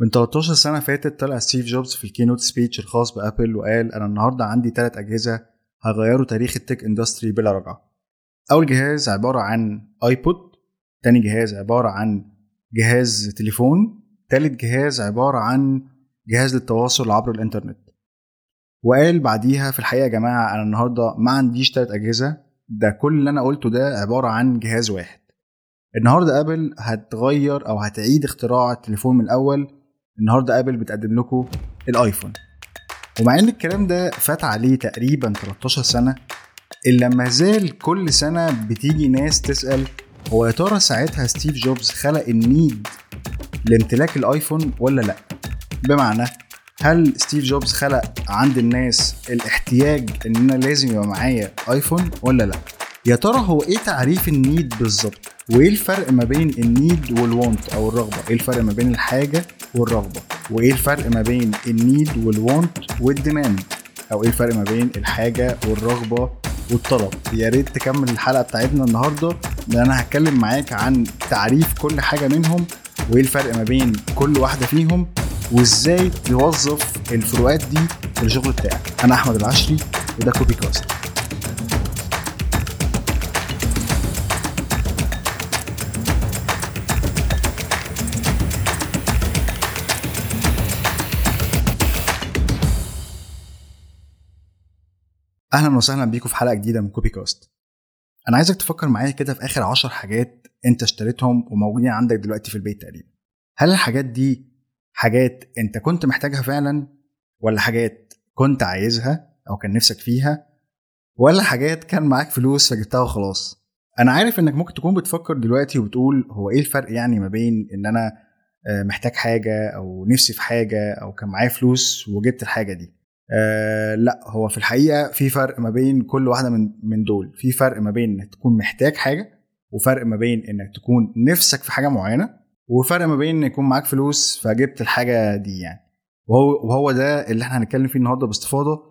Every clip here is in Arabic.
من 13 سنة فاتت طلع ستيف جوبز في ال keynote speech الخاص بأبل وقال أنا النهاردة عندي ثلاث أجهزة هيغيروا تاريخ ال tech industry بلا رجعة. أول جهاز عبارة عن آيبود تاني جهاز عبارة عن جهاز تليفون تالت جهاز عبارة عن جهاز للتواصل عبر الإنترنت. وقال بعديها في الحقيقة يا جماعة أنا النهاردة ما عنديش تلات أجهزة ده كل اللي أنا قلته ده عبارة عن جهاز واحد. النهاردة أبل هتغير أو هتعيد اختراع التليفون من الأول النهارده ابل بتقدم لكم الايفون. ومع ان الكلام ده فات عليه تقريبا 13 سنة إلا ما زال كل سنة بتيجي ناس تسأل هو يا ترى ساعتها ستيف جوبز خلق ال need لامتلاك الايفون ولا لأ؟ بمعنى هل ستيف جوبز خلق عند الناس الاحتياج ان أنا لازم يبقى معايا ايفون ولا لأ؟ يا ترى هو إيه تعريف ال need بالظبط؟ وايه الفرق ما بين ال need وال want أو الرغبة؟ إيه الفرق ما بين الحاجة والرغبة؟ وايه الفرق ما بين ال need وال want وال demand أو إيه الفرق ما بين الحاجة والرغبة والطلب؟ يا ريت تكمل الحلقة بتاعتنا النهارده لأن أنا هتكلم معاك عن تعريف كل حاجة منهم وايه الفرق ما بين كل واحدة فيهم وإزاي توظف الفروقات دي في الشغل بتاعك. أنا أحمد العشري وده Copy Cast أهلا وسهلا بيكم في حلقة جديدة من Copy Cast أنا عايزك تفكر معايا كده في آخر عشر حاجات أنت اشتريتهم وموجودين عندك دلوقتي في البيت تقريبا. هل الحاجات دي حاجات أنت كنت محتاجها فعلا؟ ولا حاجات كنت عايزها أو كان نفسك فيها؟ ولا حاجات كان معاك فلوس فجبتها وخلاص؟ أنا عارف إنك ممكن تكون بتفكر دلوقتي وبتقول هو إيه الفرق يعني ما بين إن أنا آه، محتاج حاجة أو نفسي في حاجة أو كان معايا فلوس وجبت الحاجة دي؟ آه لا هو في الحقيقة في فرق ما بين كل واحدة من من دول. في فرق ما بين إنك تكون محتاج حاجة وفرق ما بين إنك تكون نفسك في حاجة معينة وفرق ما بين إن يكون معاك فلوس فجبت الحاجة دي يعني. وهو وهو ده اللي إحنا هنتكلم فيه النهارده باستفاضة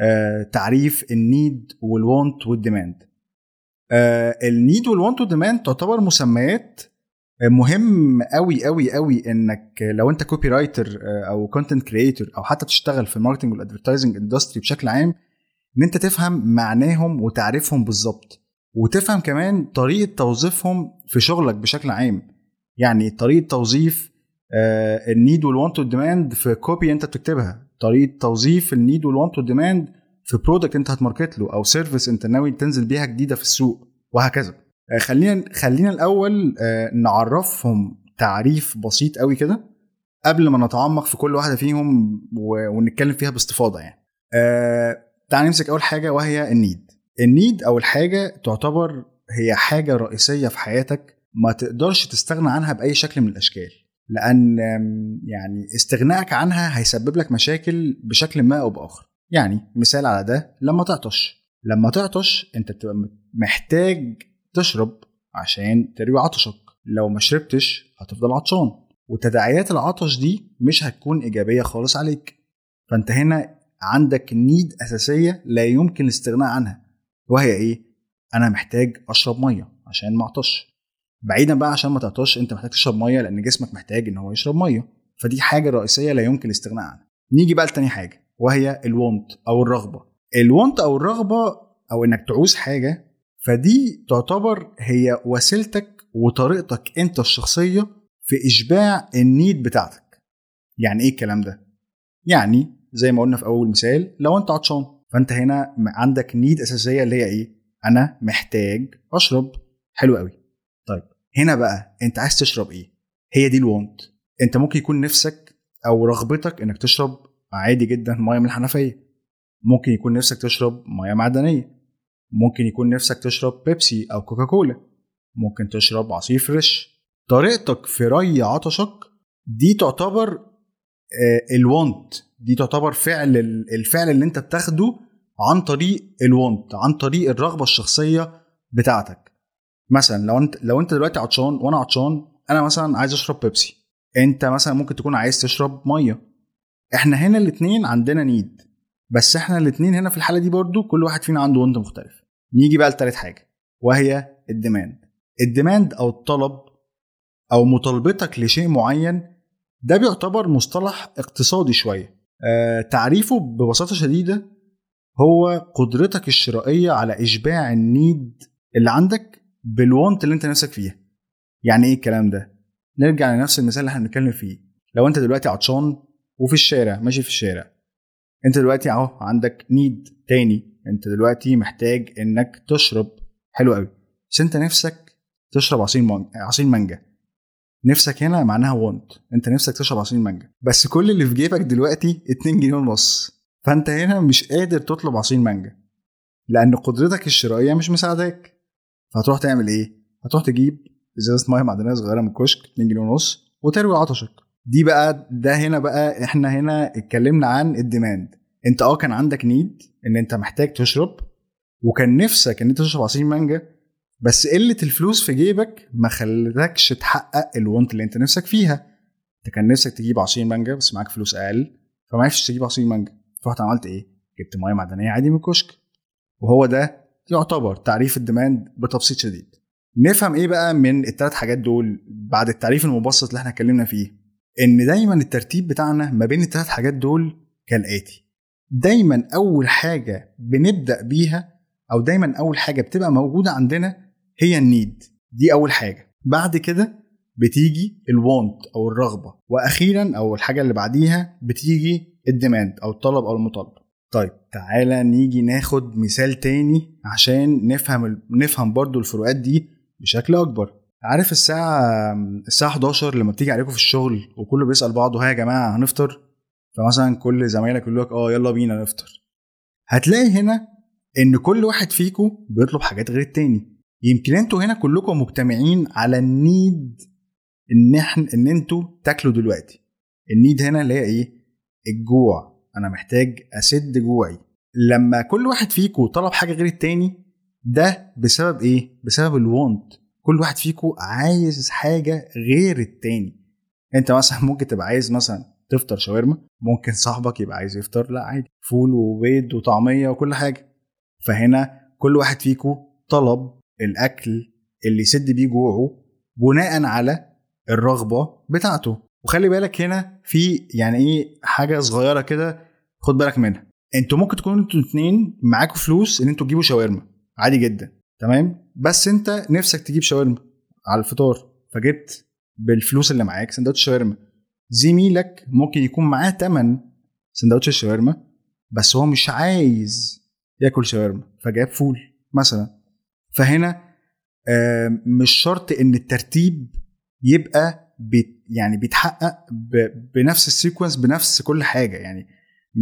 آه تعريف ال need وال want وال demand آه ال need وال want وال demand تعتبر مسميات مهم قوي قوي قوي إنك لو أنت copywriter آه، أو content creator أو حتى تشتغل في ال marketing وال advertising industry بشكل عام إن أنت تفهم معناهم وتعريفهم بالظبط وتفهم كمان طريقة توظيفهم في شغلك بشكل عام. يعني طريقة توظيف ال need وال want وال demand في copy أنت بتكتبها طريقة توظيف ال need وال want وال demand في product أنت ه market له أو service أنت ناوي تنزل بيها جديدة في السوق وهكذا. خلينا خلينا الأول آه، نعرفهم تعريف بسيط قوي كده قبل ما نتعمق في كل واحدة فيهم ونتكلم فيها باستفاضة يعني. آه، تعال نمسك أول حاجة وهي النيد. النيد أو الحاجة تعتبر هي حاجة رئيسية في حياتك ما تقدرش تستغنى عنها بأي شكل من الأشكال لأن يعني استغنائك عنها هيسبب لك مشاكل بشكل ما أو بآخر. يعني مثال على ده لما تعطش. لما تعطش أنت بتبقى محتاج تشرب عشان تروي عطشك. لو ما شربتش هتفضل عطشان وتداعيات العطش دي مش هتكون إيجابية خالص عليك. فأنت هنا عندك need أساسية لا يمكن الاستغناء عنها وهي إيه؟ أنا محتاج أشرب مية عشان ما أعطش. بعيدا بقى عشان ما تعطش أنت محتاج تشرب مية لأن جسمك محتاج إن هو يشرب مية. فدي حاجة رئيسية لا يمكن الاستغناء عنها. نيجي بقى لتاني حاجة وهي ال want أو الرغبة. ال want أو الرغبة أو إنك تعوز حاجة فدي تعتبر هي وسيلتك وطريقتك انت الشخصية في إشباع النيد بتاعتك. يعني إيه الكلام ده؟ يعني زي ما قلنا في أول مثال لو أنت عطشان فأنت هنا عندك نيد أساسية اللي هي إيه؟ أنا محتاج أشرب. حلو قوي طيب هنا بقى أنت عايز تشرب إيه؟ هي دي الوونت أنت ممكن يكون نفسك أو رغبتك إنك تشرب عادي جدا مية من الحنفية. ممكن يكون نفسك تشرب مية معدنية. ممكن يكون نفسك تشرب بيبسي أو كوكاكولا. ممكن تشرب عصير fresh. طريقتك في ري عطشك دي تعتبر آه، ال want دي تعتبر فعل الفعل اللي انت بتاخده عن طريق ال want عن طريق الرغبة الشخصية بتاعتك. مثلا لو انت لو انت دلوقتي عطشان وأنا عطشان أنا مثلا عايز أشرب بيبسي. انت مثلا ممكن تكون عايز تشرب مية. إحنا هنا الاثنين عندنا need بس إحنا الاثنين هنا في الحالة دي برضو كل واحد فينا عنده want مختلف. نيجي بقى لتالت حاجة وهي ال demand ال demand أو الطلب أو مطالبتك لشيء معين ده بيعتبر مصطلح اقتصادي شوية. آه تعريفه ببساطة شديدة هو قدرتك الشرائية على إشباع ال need اللي عندك بال want اللي انت نفسك فيها. يعني إيه الكلام ده؟ نرجع لنفس المثال اللي إحنا بنتكلم فيه. لو انت دلوقتي عطشان وفي الشارع ماشي في الشارع. انت دلوقتي اهو عندك نيد تاني. انت دلوقتي محتاج انك تشرب. حلو قوي. بس انت نفسك تشرب عصير مانجا عصير مانجا. نفسك هنا معناها وونت انت نفسك تشرب عصير مانجا. بس كل اللي في جيبك دلوقتي 2 جنيه ونص. فانت هنا مش قادر تطلب عصير مانجا. لأن قدرتك الشرائية مش مساعداك. فهتروح تعمل إيه؟ هتروح تجيب ازازة مية معدنية صغيرة من الكشك 2 جنيه ونص وتروي عطشك. دي بقى ده هنا بقى إحنا هنا اتكلمنا عن ال demand. انت آه كان عندك need إن أنت محتاج تشرب وكان نفسك إن أنت تشرب عصير مانجا بس قلة الفلوس في جيبك ما خلتكش تحقق ال want اللي أنت نفسك فيها. أنت كان نفسك تجيب عصير مانجا بس معاك فلوس أقل فما عرفتش تجيب عصير مانجا. فرحت عملت إيه؟ جبت مية معدنية عادي من الكشك وهو ده يعتبر تعريف ال demand بتبسيط شديد. نفهم إيه بقى من الثلاث حاجات دول بعد التعريف المبسط اللي إحنا اتكلمنا فيه؟ إن دايما الترتيب بتاعنا ما بين الثلاث حاجات دول كالآتي. دايما أول حاجة بنبدأ بيها أو دايما أول حاجة بتبقى موجودة عندنا هي ال need. دي أول حاجة. بعد كده بتيجي ال want أو الرغبة. وأخيرا أو الحاجة اللي بعديها بتيجي ال demand أو الطلب أو المطالبه طيب تعالى نيجي ناخد مثال تاني عشان نفهم نفهم برضو الفروقات دي بشكل أكبر. عارف الساعة الساعة 11 لما بتيجي عليكم في الشغل وكله بيسأل بعضه ها يا جماعة هنفطر؟ فمثلا كل زمايلك يقول لك آه يلا بينا نفطر. هتلاقي هنا إن كل واحد فيكم بيطلب حاجات غير التاني. يمكن أنتوا هنا كلكم مجتمعين على النيد إن إحنا إن أنتوا تاكلوا دلوقتي. ال need هنا اللي هي إيه؟ الجوع. أنا محتاج أسد جوعي. لما كل واحد فيكم طلب حاجة غير التاني ده بسبب إيه؟ بسبب ال want كل واحد فيكم عايز حاجة غير التاني. انت مثلا ممكن تبقى عايز مثلا تفطر شاورما ممكن صاحبك يبقى عايز يفطر لا عادي. فول وبيض وطعمية وكل حاجة. فهنا كل واحد فيكم طلب الأكل اللي يسد بيه جوعه بناء على الرغبة بتاعته. وخلي بالك هنا في يعني إيه حاجة صغيرة كده خد بالك منها. أنتوا ممكن تكونوا أنتوا اتنين معاكم فلوس إن أنتوا تجيبوا شاورما. عادي جدا. تمام؟ بس انت نفسك تجيب شاورما على الفطار فجبت بالفلوس اللي معاك سندوتش شاورما. زميلك ممكن يكون معاه تمن سندوتش الشاورما بس هو مش عايز ياكل شاورما فجاب فول مثلا. فهنا مش شرط إن الترتيب يبقى بيت يعني بيتحقق بنفس ال sequence بنفس كل حاجة. يعني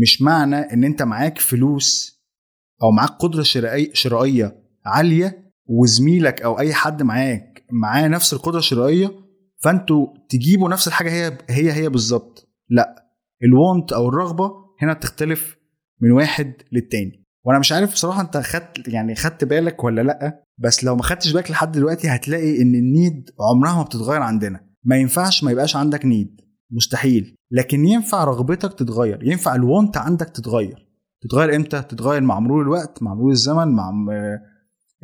مش معنى إن أنت معاك فلوس أو معاك قدرة شرائية عالية وزميلك أو أي حد معاك معاه نفس القدرة الشرائية فأنتوا تجيبوا نفس الحاجة هي هي هي بالظبط. لأ ال want أو الرغبة هنا بتختلف من واحد للتاني. وأنا مش عارف بصراحة أنت خدت يعني خدت بالك ولا لأ بس لو ما خدتش بالك لحد دلوقتي هتلاقي إن ال need عمرها ما بتتغير عندنا. ما ينفعش ما يبقاش عندك need. مستحيل. لكن ينفع رغبتك تتغير. ينفع ال want عندك تتغير. تتغير إمتى؟ تتغير مع مرور الوقت مع مرور الزمن مع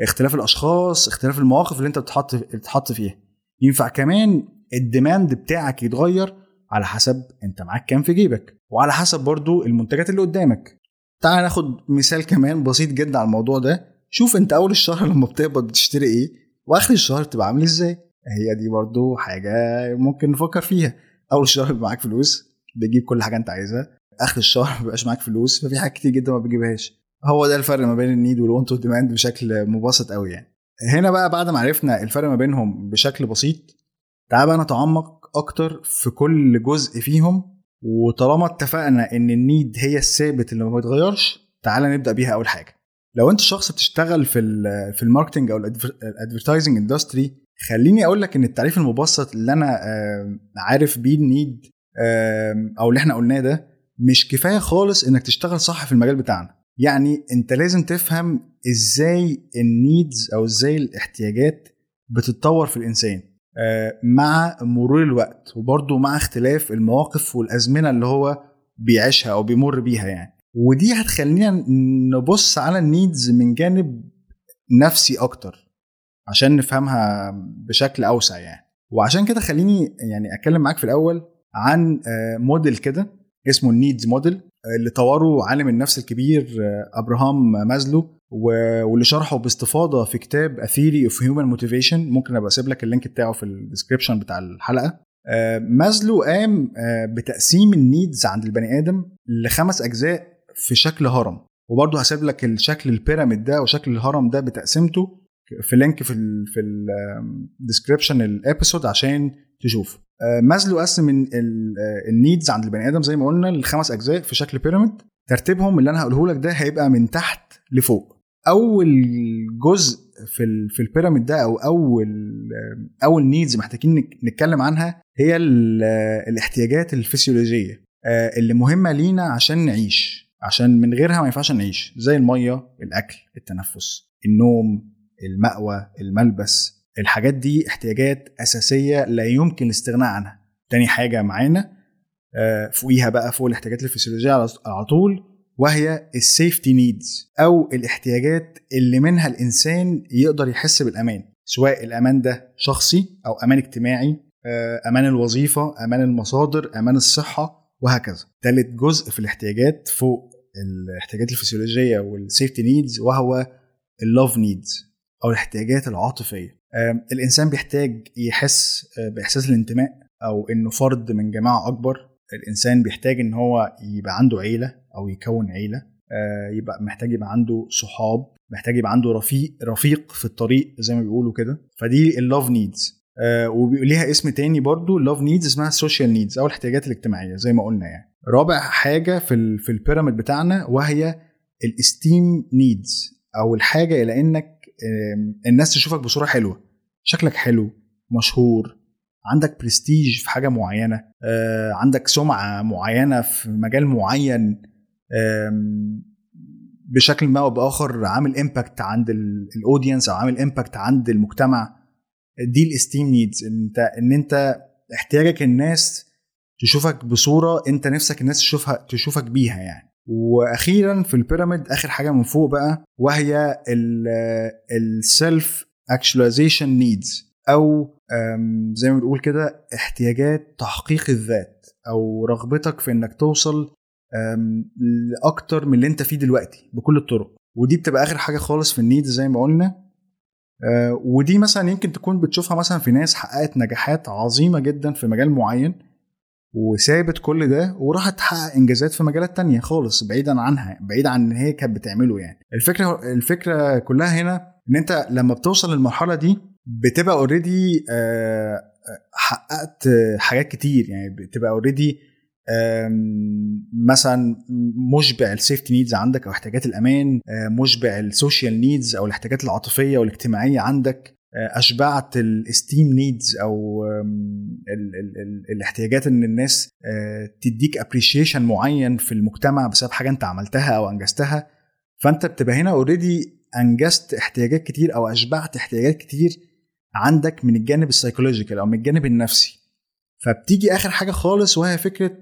اختلاف الأشخاص اختلاف المواقف اللي أنت بتحط بتتحط فيها. ينفع كمان ال demand بتاعك يتغير على حسب أنت معاك كام في جيبك وعلى حسب برضو المنتجات اللي قدامك. تعال ناخد مثال كمان بسيط جدا على الموضوع ده. شوف أنت أول الشهر لما بتقبض بتشتري إيه وآخر الشهر بتبقى عامل إزاي. هي دي برضو حاجة ممكن نفكر فيها. أول الشهر معاك فلوس بتجيب كل حاجة أنت عايزها. آخر الشهر مبيبقاش معاك فلوس ففي حاجات كتير جدا ما بتجيبهاش. هو ده الفرق ما بين ال need وال want وال demand بشكل مبسط قوي يعني. هنا بقى بعد ما عرفنا الفرق ما بينهم بشكل بسيط تعال بقى نتعمق أكتر في كل جزء فيهم وطالما اتفقنا إن ال need هي الثابت اللي ما بيتغيرش تعالى نبدأ بيها أول حاجة. لو أنت شخص بتشتغل في في ال marketing أو ال advertising industry خليني أقول لك إن التعريف المبسط اللي أنا عارف بيه ال need أو اللي إحنا قلناه ده مش كفاية خالص إنك تشتغل صح في المجال بتاعنا. يعني انت لازم تفهم إزاي ال needs أو إزاي الاحتياجات بتتطور في الإنسان. مع مرور الوقت وبرضه مع اختلاف المواقف والأزمنة اللي هو بيعيشها أو بيمر بيها يعني. ودي هتخلينا نبص على ال needs من جانب نفسي أكتر عشان نفهمها بشكل أوسع يعني. وعشان كده خليني يعني أتكلم معاك في الأول عن موديل كده اسمه ال needs model اللي طوره عالم النفس الكبير أبراهام مازلو واللي شرحه باستفاضة في كتاب A Theory of Human Motivation ممكن أبقى أسيب لك ال link بتاعه في ال description بتاع الحلقة. مازلو قام بتقسيم ال needs عند البني آدم لخمس أجزاء في شكل هرم. وبرضه هسيب لك الشكل ال pyramid ده وشكل الهرم ده بتقسيمته في link في ال في ال description ال episode عشان تشوف مازلو قسم ال needs عند البني آدم؟ زي ما قلنا لخمس أجزاء في شكل pyramid ترتيبهم اللي أنا هقوله لك ده هيبقى من تحت لفوق. أول جزء في في ال pyramid ده أو أول أول needs محتاجين نتكلم عنها هي الاحتياجات الفسيولوجية اللي مهمة لينا عشان نعيش. عشان من غيرها ما ينفعش نعيش. زي المية الأكل التنفس النوم المأوى الملبس الحاجات دي احتياجات أساسية لا يمكن الاستغناء عنها. تاني حاجة معانا فوقيها بقى فوق الاحتياجات الفسيولوجية على طول وهي ال safety needs أو الاحتياجات اللي منها الإنسان يقدر يحس بالأمان سواء الأمان ده شخصي أو أمان اجتماعي أمان الوظيفة أمان المصادر أمان الصحة وهكذا. ثالث جزء في الاحتياجات فوق الاحتياجات الفسيولوجية وال safety needs وهو ال love needs أو الاحتياجات العاطفية. الإنسان بيحتاج يحس بإحساس الانتماء أو إنه فرد من جماعة أكبر. الإنسان بيحتاج إن هو يبقى عنده عيلة أو يكون عيلة يبقى محتاج يبقى عنده صحاب محتاج يبقى عنده رفيق رفيق في الطريق زي ما بيقولوا كده. فدي ال love needs وليها اسم تاني برضو ال love needs اسمها ال social needs أو الاحتياجات الاجتماعية زي ما قلنا يعني. رابع حاجة في في ال pyramid بتاعنا وهي ال esteem needs أو الحاجة إلى إنك الناس تشوفك بصورة حلوة. شكلك حلو مشهور عندك برستيج في حاجة معينة عندك سمعة معينة في مجال معين بشكل ما أو بآخر عامل impact عند ال audience أو عامل impact عند المجتمع. دي ال esteem needs إنت إن إنت احتياجك الناس تشوفك بصورة أنت نفسك الناس تشوفها تشوفك بيها يعني. وأخيرا في ال pyramid آخر حاجة من فوق بقى وهي ال self-actualization needs أو زي ما بنقول كده احتياجات تحقيق الذات أو رغبتك في إنك توصل لأكتر من اللي أنت فيه دلوقتي بكل الطرق. ودي بتبقى آخر حاجة خالص في ال needs زي ما قلنا. ودي مثلا يمكن تكون بتشوفها مثلا في ناس حققت نجاحات عظيمة جدا في مجال معين. وسابت كل ده وراحت تحقق إنجازات في مجالات تانية خالص بعيدا عنها بعيد عن إن هي كانت بتعمله يعني. الفكرة الفكرة كلها هنا إن أنت لما بتوصل للمرحلة دي بتبقى already حققت حاجات كتير يعني. بتبقى already مثلا مشبع ال safety needs عندك أو احتياجات الأمان مشبع ال social needs أو الاحتياجات العاطفية والاجتماعيه عندك. أشبعت ال esteem needs أو ال ال ال الاحتياجات إن الناس تديك appreciation معين في المجتمع بسبب حاجة أنت عملتها أو أنجزتها. فأنت بتبقى هنا already أنجزت احتياجات كتير أو أشبعت احتياجات كتير عندك من الجانب ال psychological أو من الجانب النفسي. فبتيجي آخر حاجة خالص وهي فكرة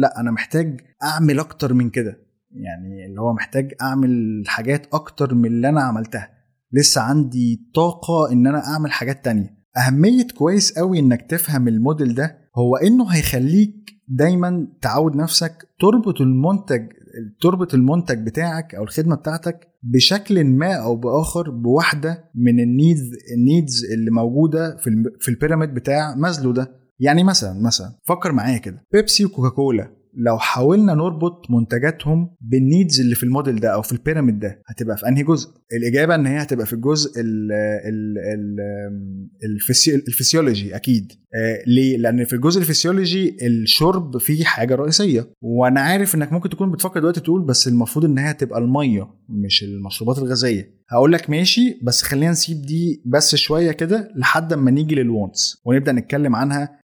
لأ أنا محتاج أعمل أكتر من كده. يعني اللي هو محتاج أعمل حاجات أكتر من اللي أنا عملتها. لسه عندي طاقة إن أنا أعمل حاجات تانية. أهمية كويس قوي إنك تفهم الموديل ده هو إنه هيخليك دايما تعود نفسك تربط المنتج تربط المنتج بتاعك أو الخدمة بتاعتك بشكل ما أو بآخر بواحدة من ال needs ال needs اللي موجودة في في ال pyramid بتاع مازلو ده. يعني مثلا مثلا فكر معايا كده. بيبسي وكوكاكولا. لو حاولنا نربط منتجاتهم بال needs اللي في الموديل ده أو في ال pyramid ده هتبقى في أنهي جزء؟ الإجابة إن هي هتبقى في الجزء ال ال ال الفسيولوجي أكيد. آه ليه؟ لأن في الجزء الفسيولوجي الشرب فيه حاجة رئيسية. وأنا عارف إنك ممكن تكون بتفكر دلوقتي تقول بس المفروض إن هي هتبقى المية مش المشروبات الغازية. هقول لك ماشي بس خلينا نسيب دي بس شوية كده لحد أما نيجي لل wants ونبدأ نتكلم عنها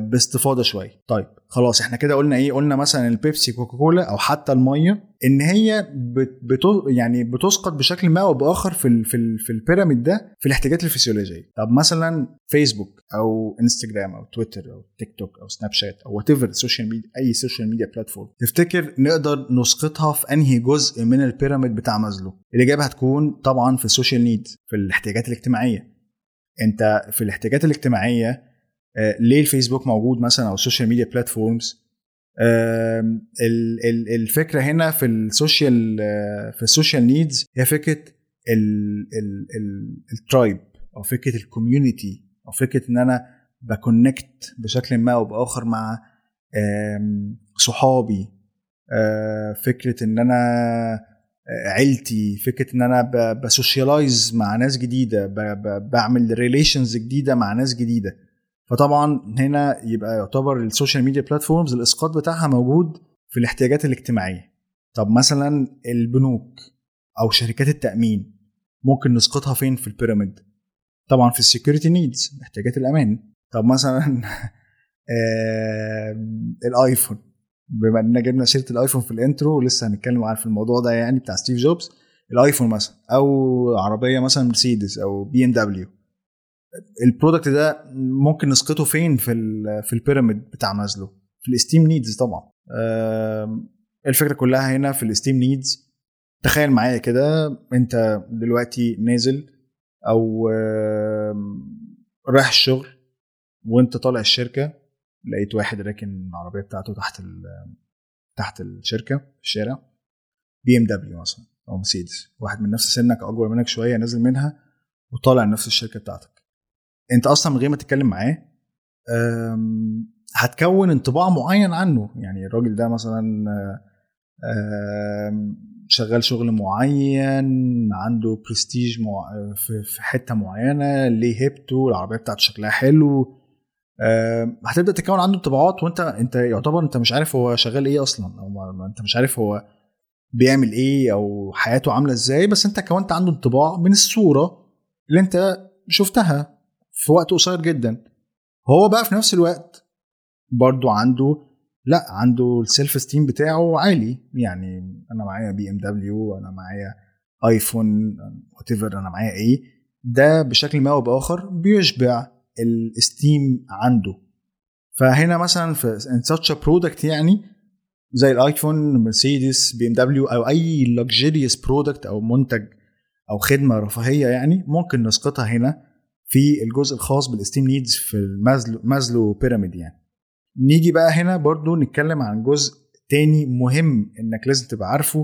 باستفاضة شوية. طيب خلاص إحنا كده قلنا إيه؟ قلنا مثلا البيبسي كوكاكولا أو حتى المية إن هي بت يعني بتسقط بشكل ما أو بآخر في ال في ال في ال pyramid ده في الاحتياجات الفسيولوجية. طب مثلا فيسبوك أو إنستجرام أو تويتر أو تيك توك أو سناب شات أو whatever social media أي social media platform تفتكر نقدر نسقطها في أنهي جزء من ال pyramid بتاع مازلو؟ الإجابة هتكون طبعا في ال social need في الاحتياجات الاجتماعية. أنت في الاحتياجات الاجتماعية ليه الفيسبوك موجود مثلا أو ال social media platforms الفكرة هنا في ال social في ال social needs هي فكرة ال tribe أو فكرة ال community أو فكرة إن أنا ب connect بشكل ما أو بآخر مع صحابي. آه، فكرة إن أنا آه، عيلتي فكرة إن أنا ب socialize مع ناس جديدة بعمل relations جديدة مع ناس جديدة. فطبعا هنا يبقى يعتبر ال social media platforms الإسقاط بتاعها موجود في الاحتياجات الاجتماعية. طب مثلا البنوك أو شركات التأمين ممكن نسقطها فين في ال pyramid طبعا في ال security needs احتياجات الأمان. طب مثلا الآيفون. بما إننا جبنا سيرة الآيفون في ال intro ولسه هنتكلم عن في الموضوع ده يعني بتاع ستيف جوبز الآيفون مثلا أو عربية مثلا مرسيدس أو بي ام دبليو ال product ده ممكن نسقطه فين في في ال pyramid بتاع مازلو في ال esteem needs طبعا. الفكرة كلها هنا في ال esteem needs تخيل معايا كده انت دلوقتي نازل أو رايح الشغل وانت طالع الشركة لقيت واحد راكن العربية بتاعته تحت تحت الشركة في الشارع. بي إم دبليو مثلا أو مرسيدس. واحد من نفس سنك أو أكبر منك شوية نازل منها وطالع نفس الشركة بتاعتك. انت أصلا من غير ما تتكلم معاه هتكون انطباع معين عنه. يعني الراجل ده مثلا شغال شغل معين عنده برستيج في حتة معينة ليه هيبته العربية بتاعته شكلها حلو. هتبدأ تكون عنده انطباعات وانت انت يعتبر انت مش عارف هو شغال إيه أصلا أو انت مش عارف هو بيعمل إيه أو حياته عاملة إزاي بس انت كونت عنده انطباع من الصورة اللي انت شفتها. في وقت قصير جدا. هو بقى في نفس الوقت برضو عنده لا عنده ال self esteem بتاعه عالي. يعني أنا معايا بي ام دبليو أنا معايا ايفون what أنا معايا إيه. ده بشكل ما أو بآخر بيشبع ال esteem عنده. فهنا مثلا في in such product يعني زي الايفون مرسيدس بي ام دبليو أو أي luxurious product أو منتج أو خدمة رفاهية يعني ممكن نسقطها هنا. في الجزء الخاص بال esteem needs في المازلو مازلو pyramid يعني. نيجي بقى هنا برضو نتكلم عن جزء تاني مهم إنك لازم تبقى عارفه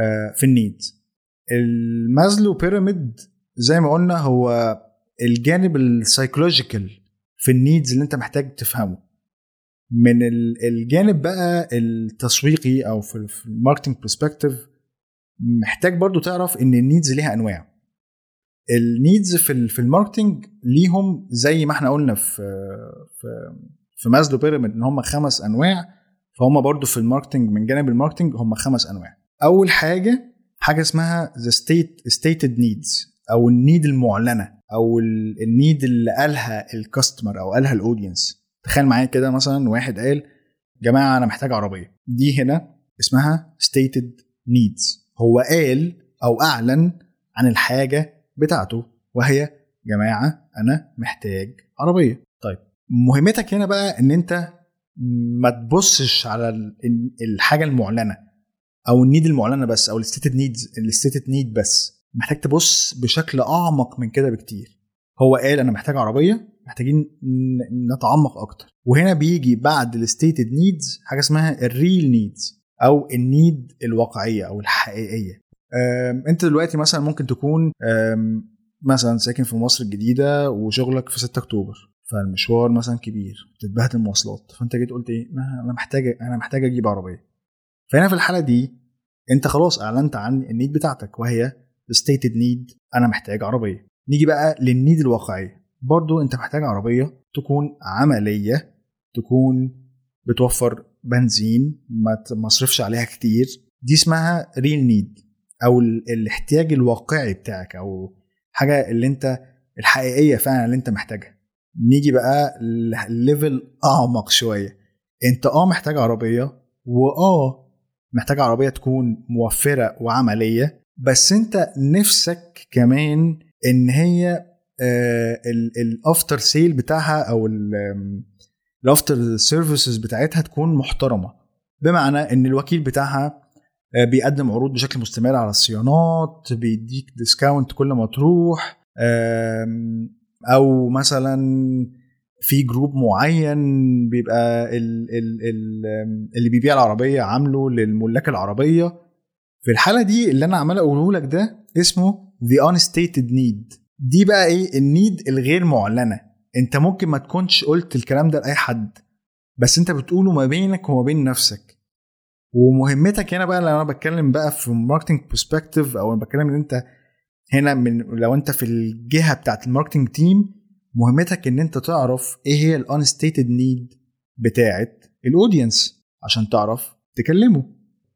آه، في ال needs المازلو pyramid زي ما قلنا هو الجانب ال psychological في ال needs اللي أنت محتاج تفهمه. من الجانب بقى التسويقي أو في ال marketing perspective محتاج برضو تعرف إن ال needs ليها أنواع. ال needs في في ال marketing ليهم زي ما إحنا قلنا في في في مازلو pyramid ان هم خمس انواع فهم برضو في ال marketing من جانب ال marketing هم خمس انواع. أول حاجة حاجة اسمها the state stated needs أو ال need المعلنة أو ال need اللي قالها ال customer أو قالها ال audience تخيل معايا كده مثلا واحد قال جماعة أنا محتاج عربية. دي هنا اسمها stated needs. هو قال أو أعلن عن الحاجة بتاعته وهي جماعة أنا محتاج عربية. طيب مهمتك هنا بقى إن أنت ما تبصش على الحاجة المعلنة أو ال need المعلنة بس أو ال stated needs ال stated need بس. محتاج تبص بشكل أعمق من كده بكتير. هو قال أنا محتاج عربية محتاجين نتعمق أكتر. وهنا بيجي بعد ال stated needs حاجة اسمها ال real needs أو ال need الواقعية أو الحقيقية. انت دلوقتي مثلا ممكن تكون مثلا ساكن في مصر الجديدة وشغلك في 6 أكتوبر فالمشوار مثلا كبير بتتبهدل المواصلات فأنت جيت قلت إيه؟ أنا محتاج أنا محتاج أجيب عربية. فهنا في الحالة دي أنت خلاص أعلنت عن ال need بتاعتك وهي stated need أنا محتاج عربية. نيجي بقى لل need الواقعية. برضو أنت محتاج عربية تكون عملية تكون بتوفر بنزين ما تصرفش عليها كتير. دي اسمها real need أو الاحتياج الواقعي بتاعك أو حاجة اللي أنت الحقيقية فعلا اللي أنت محتاجها. نيجي بقى level أعمق شوية. أنت آه محتاج عربية واه محتاج عربية تكون موفرة وعملية بس أنت نفسك كمان إن هي ال after sale بتاعها أو ال after services بتاعتها تكون محترمة. بمعنى إن الوكيل بتاعها آه، بيقدم عروض بشكل مستمر على الصيانات بيديك discount كل ما تروح أو مثلا في group معين بيبقى ال ال ال اللي بيبيع العربية عامله للملاك العربية. في الحالة دي اللي أنا عمال أقوله لك ده اسمه the unstated need. دي بقى إيه؟ ال need الغير معلنة. أنت ممكن ما تكونش قلت الكلام ده لأي حد بس أنت بتقوله ما بينك وما بين نفسك. ومهمتك هنا بقى لو أنا بتكلم بقى في marketing perspective أو أنا بتكلم إن أنت هنا من لو أنت في الجهة بتاعت ال marketing team مهمتك إن أنت تعرف إيه هي ال unstated need بتاعت ال audience عشان تعرف تكلمه.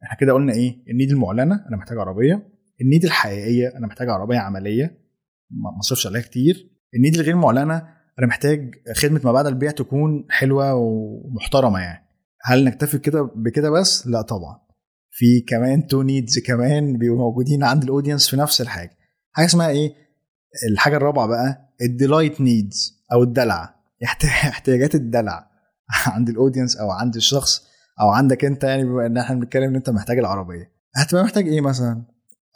إحنا كده قلنا إيه؟ ال need المعلنة أنا محتاج عربية. ال need الحقيقية أنا محتاج عربية عملية. ما أصرفش عليها كتير. ال need الغير معلنة أنا محتاج خدمة ما بعد البيع تكون حلوة ومحترمة يعني. هل نكتفي كده بكده بس؟ لا طبعا. في كمان two needs كمان بيبقوا موجودين عند ال audience في نفس الحاجة. حاجة اسمها إيه؟ الحاجة الرابعة بقى ال delight needs أو الدلع. احتياجات الدلع عند ال audience أو عند الشخص أو عندك أنت يعني بما إن إحنا بنتكلم إن أنت محتاج العربية. هتبقى محتاج إيه مثلا؟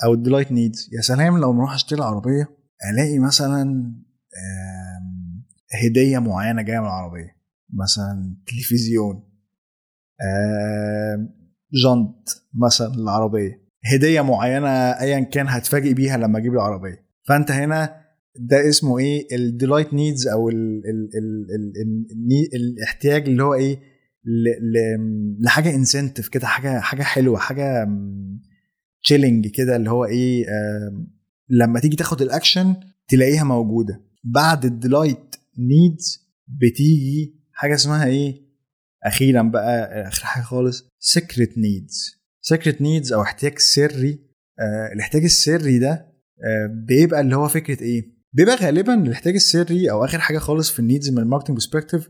أو ال delight needs يا سلام لو نروح أشتري العربية ألاقي مثلا هدية معينة جاية من العربية. مثلا تلفزيون. جنط مثلا للعربيه هدية معينة ايا كان هتفاجئ بيها لما أجيب العربية. فأنت هنا ده اسمه إيه؟ ال delight needs أو ال ال ال ال ال الاحتياج اللي هو إيه؟ لحاجة incentive كده حاجة حاجة حلوة حاجة challenge كده اللي هو إيه؟ لما تيجي تاخد الأكشن تلاقيها موجودة. بعد ال delight needs بتيجي حاجة اسمها إيه؟ أخيرا بقى آخر حاجة خالص secret needs secret needs أو احتياج سري آه الاحتياج السري ده آه بيبقى اللي هو فكرة إيه؟ بيبقى غالبا الاحتياج السري أو آخر حاجة خالص في ال needs من ال marketing perspective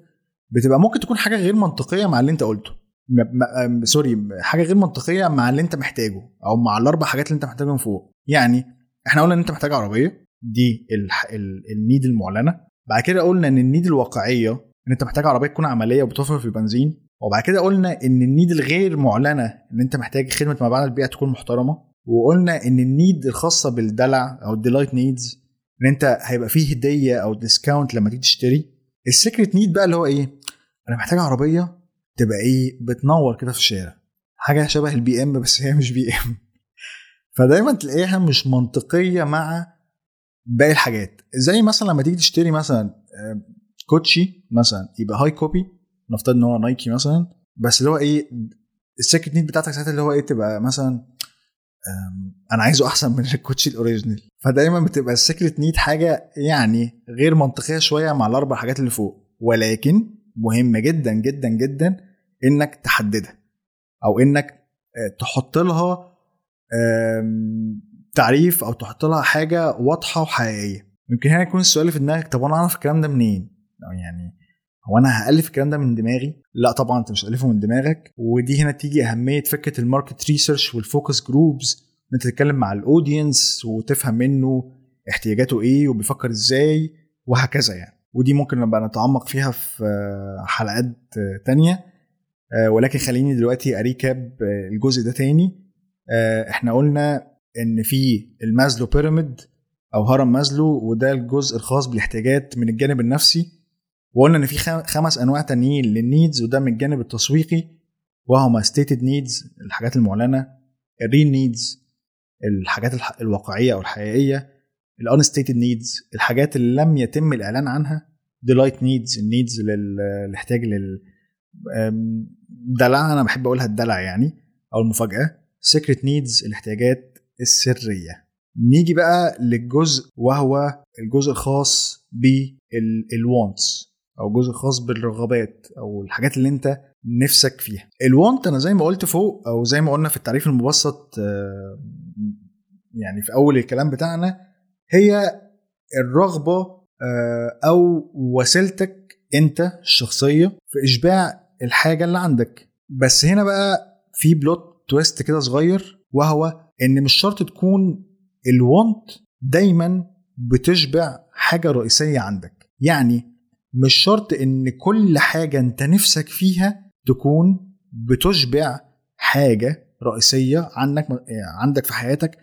بتبقى ممكن تكون حاجة غير منطقية مع اللي أنت قلته. م- م- sorry حاجة غير منطقية مع اللي أنت محتاجه أو مع الأربع حاجات اللي أنت محتاجهم فوق. يعني إحنا قلنا إن أنت محتاج عربية دي ال need المعلنة. بعد كده قلنا إن ال need الواقعية إن أنت محتاج عربية تكون عملية وبتوفر في البنزين. وبعد كده قلنا إن ال need الغير معلنة إن أنت محتاج خدمة ما بعد البيع تكون محترمة. وقلنا إن ال need الخاصة بالدلع أو ال delight needs إن أنت هيبقى فيه هدية أو discount لما تيجي تشتري. ال secret need بقى اللي هو إيه؟ أنا محتاج عربية تبقى إيه؟ بتنور كده في الشارع. حاجة شبه البي ام بس هي مش بي ام فدايما تلاقيها مش منطقية مع باقي الحاجات. زي مثلا لما تيجي تشتري مثلا كوتشي مثلا يبقى high copy نفترض إن هو نايكي مثلا بس اللي هو إيه ال secret need بتاعتك ساعتها اللي هو إيه تبقى مثلا أنا عايزه أحسن من الكوتشي ال original. فدايما بتبقى ال secret need حاجة يعني غير منطقية شوية مع الأربع حاجات اللي فوق. ولكن مهمه جدا جدا جدا إنك تحددها أو إنك تحط لها تعريف أو تحط لها حاجة واضحة وحقيقية. يمكن هنا يكون السؤال في دماغك طب أنا أعرف الكلام ده منين؟ يعني هو أنا هألف الكلام ده من دماغي؟ لا طبعا أنت مش هتألفه من دماغك. ودي هنا تيجي أهمية فكرة ال market research وال focus groups إن أنت تتكلم مع ال audience وتفهم منه احتياجاته إيه وبيفكر إزاي وهكذا يعني. ودي ممكن نبقى نتعمق فيها في حلقات تانية. ولكن خليني دلوقتي أ recap الجزء ده تاني. إحنا قلنا إن في ال Maslow pyramid أو هرم مازلو وده الجزء الخاص بالاحتياجات من الجانب النفسي. وقلنا إن في خمس أنواع تانيين لل needs وده من الجانب التسويقي وهما stated needs الحاجات المعلنة ال real needs الحاجات الواقعية أو الحقيقية ال unstated needs الحاجات اللي لم يتم الإعلان عنها delight needs ال needs للاحتياج للدلع أنا بحب أقولها الدلع يعني أو المفاجأة secret needs الاحتياجات السرية. نيجي بقى للجزء وهو الجزء الخاص بال wants أو الجزء الخاص بالرغبات أو الحاجات اللي أنت نفسك فيها. ال want أنا زي ما قلت فوق أو زي ما قلنا في التعريف المبسط يعني في أول الكلام بتاعنا هي الرغبة أو وسيلتك أنت الشخصية في إشباع الحاجة اللي عندك. بس هنا بقى في بلوت تويست كده صغير وهو إن مش شرط تكون الوانت دايما بتشبع حاجة رئيسية عندك. يعني مش شرط إن كل حاجة أنت نفسك فيها تكون بتشبع حاجة رئيسية عنك عندك في حياتك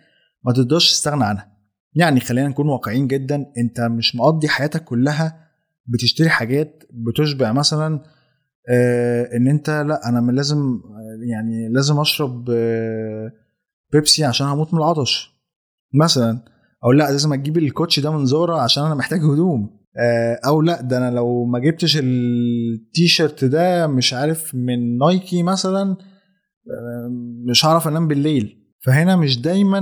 ما تقدرش تستغنى عنها. يعني خلينا نكون واقعيين جدا أنت مش مقضي حياتك كلها بتشتري حاجات بتشبع مثلا آه إن أنت لأ أنا لازم يعني لازم أشرب آه بيبسي عشان هموت من العطش. مثلا أو لأ لازم أجيب الكوتش ده من زورا عشان أنا محتاج هدوم. أو لأ ده أنا لو ما جبتش التيشيرت ده مش عارف من نايكي مثلا آه مش هعرف أنام بالليل. فهنا مش دايما